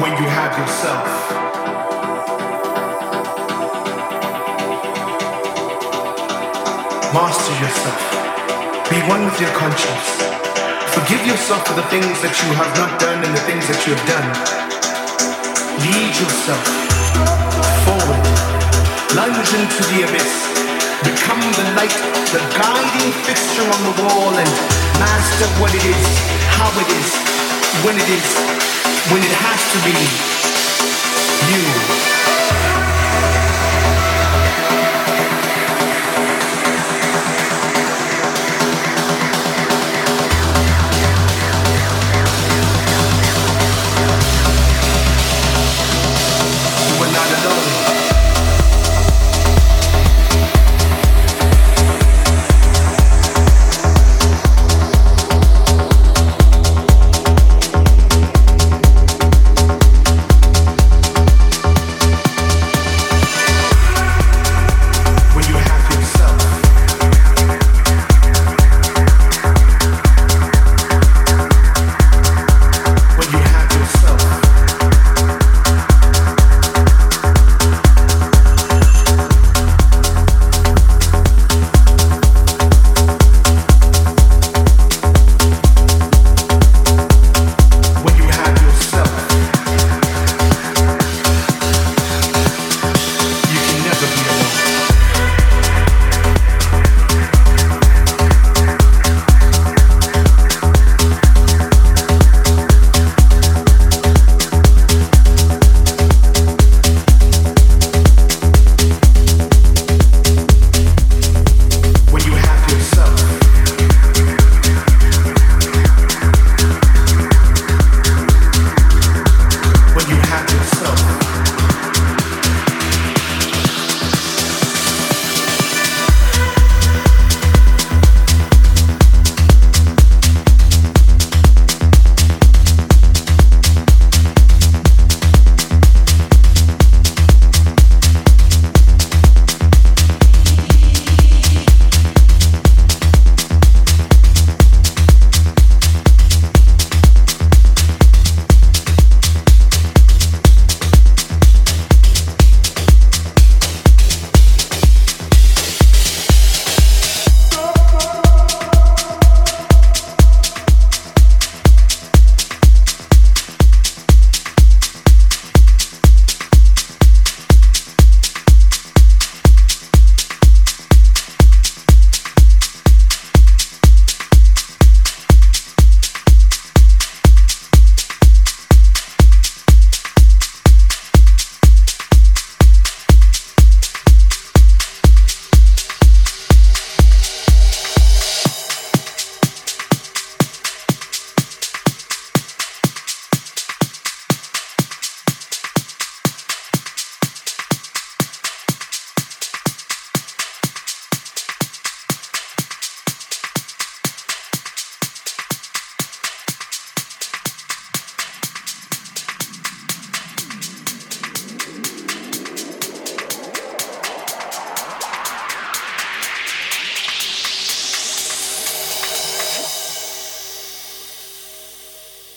when you have yourself. Master yourself. Be one with your conscience. Forgive yourself for the things that you have not done and the things that you have done. Lead yourself forward. Lunge into the abyss. Become the light, the guiding fixture on the wall and master what it is, how it is, when it is, when it has to be. You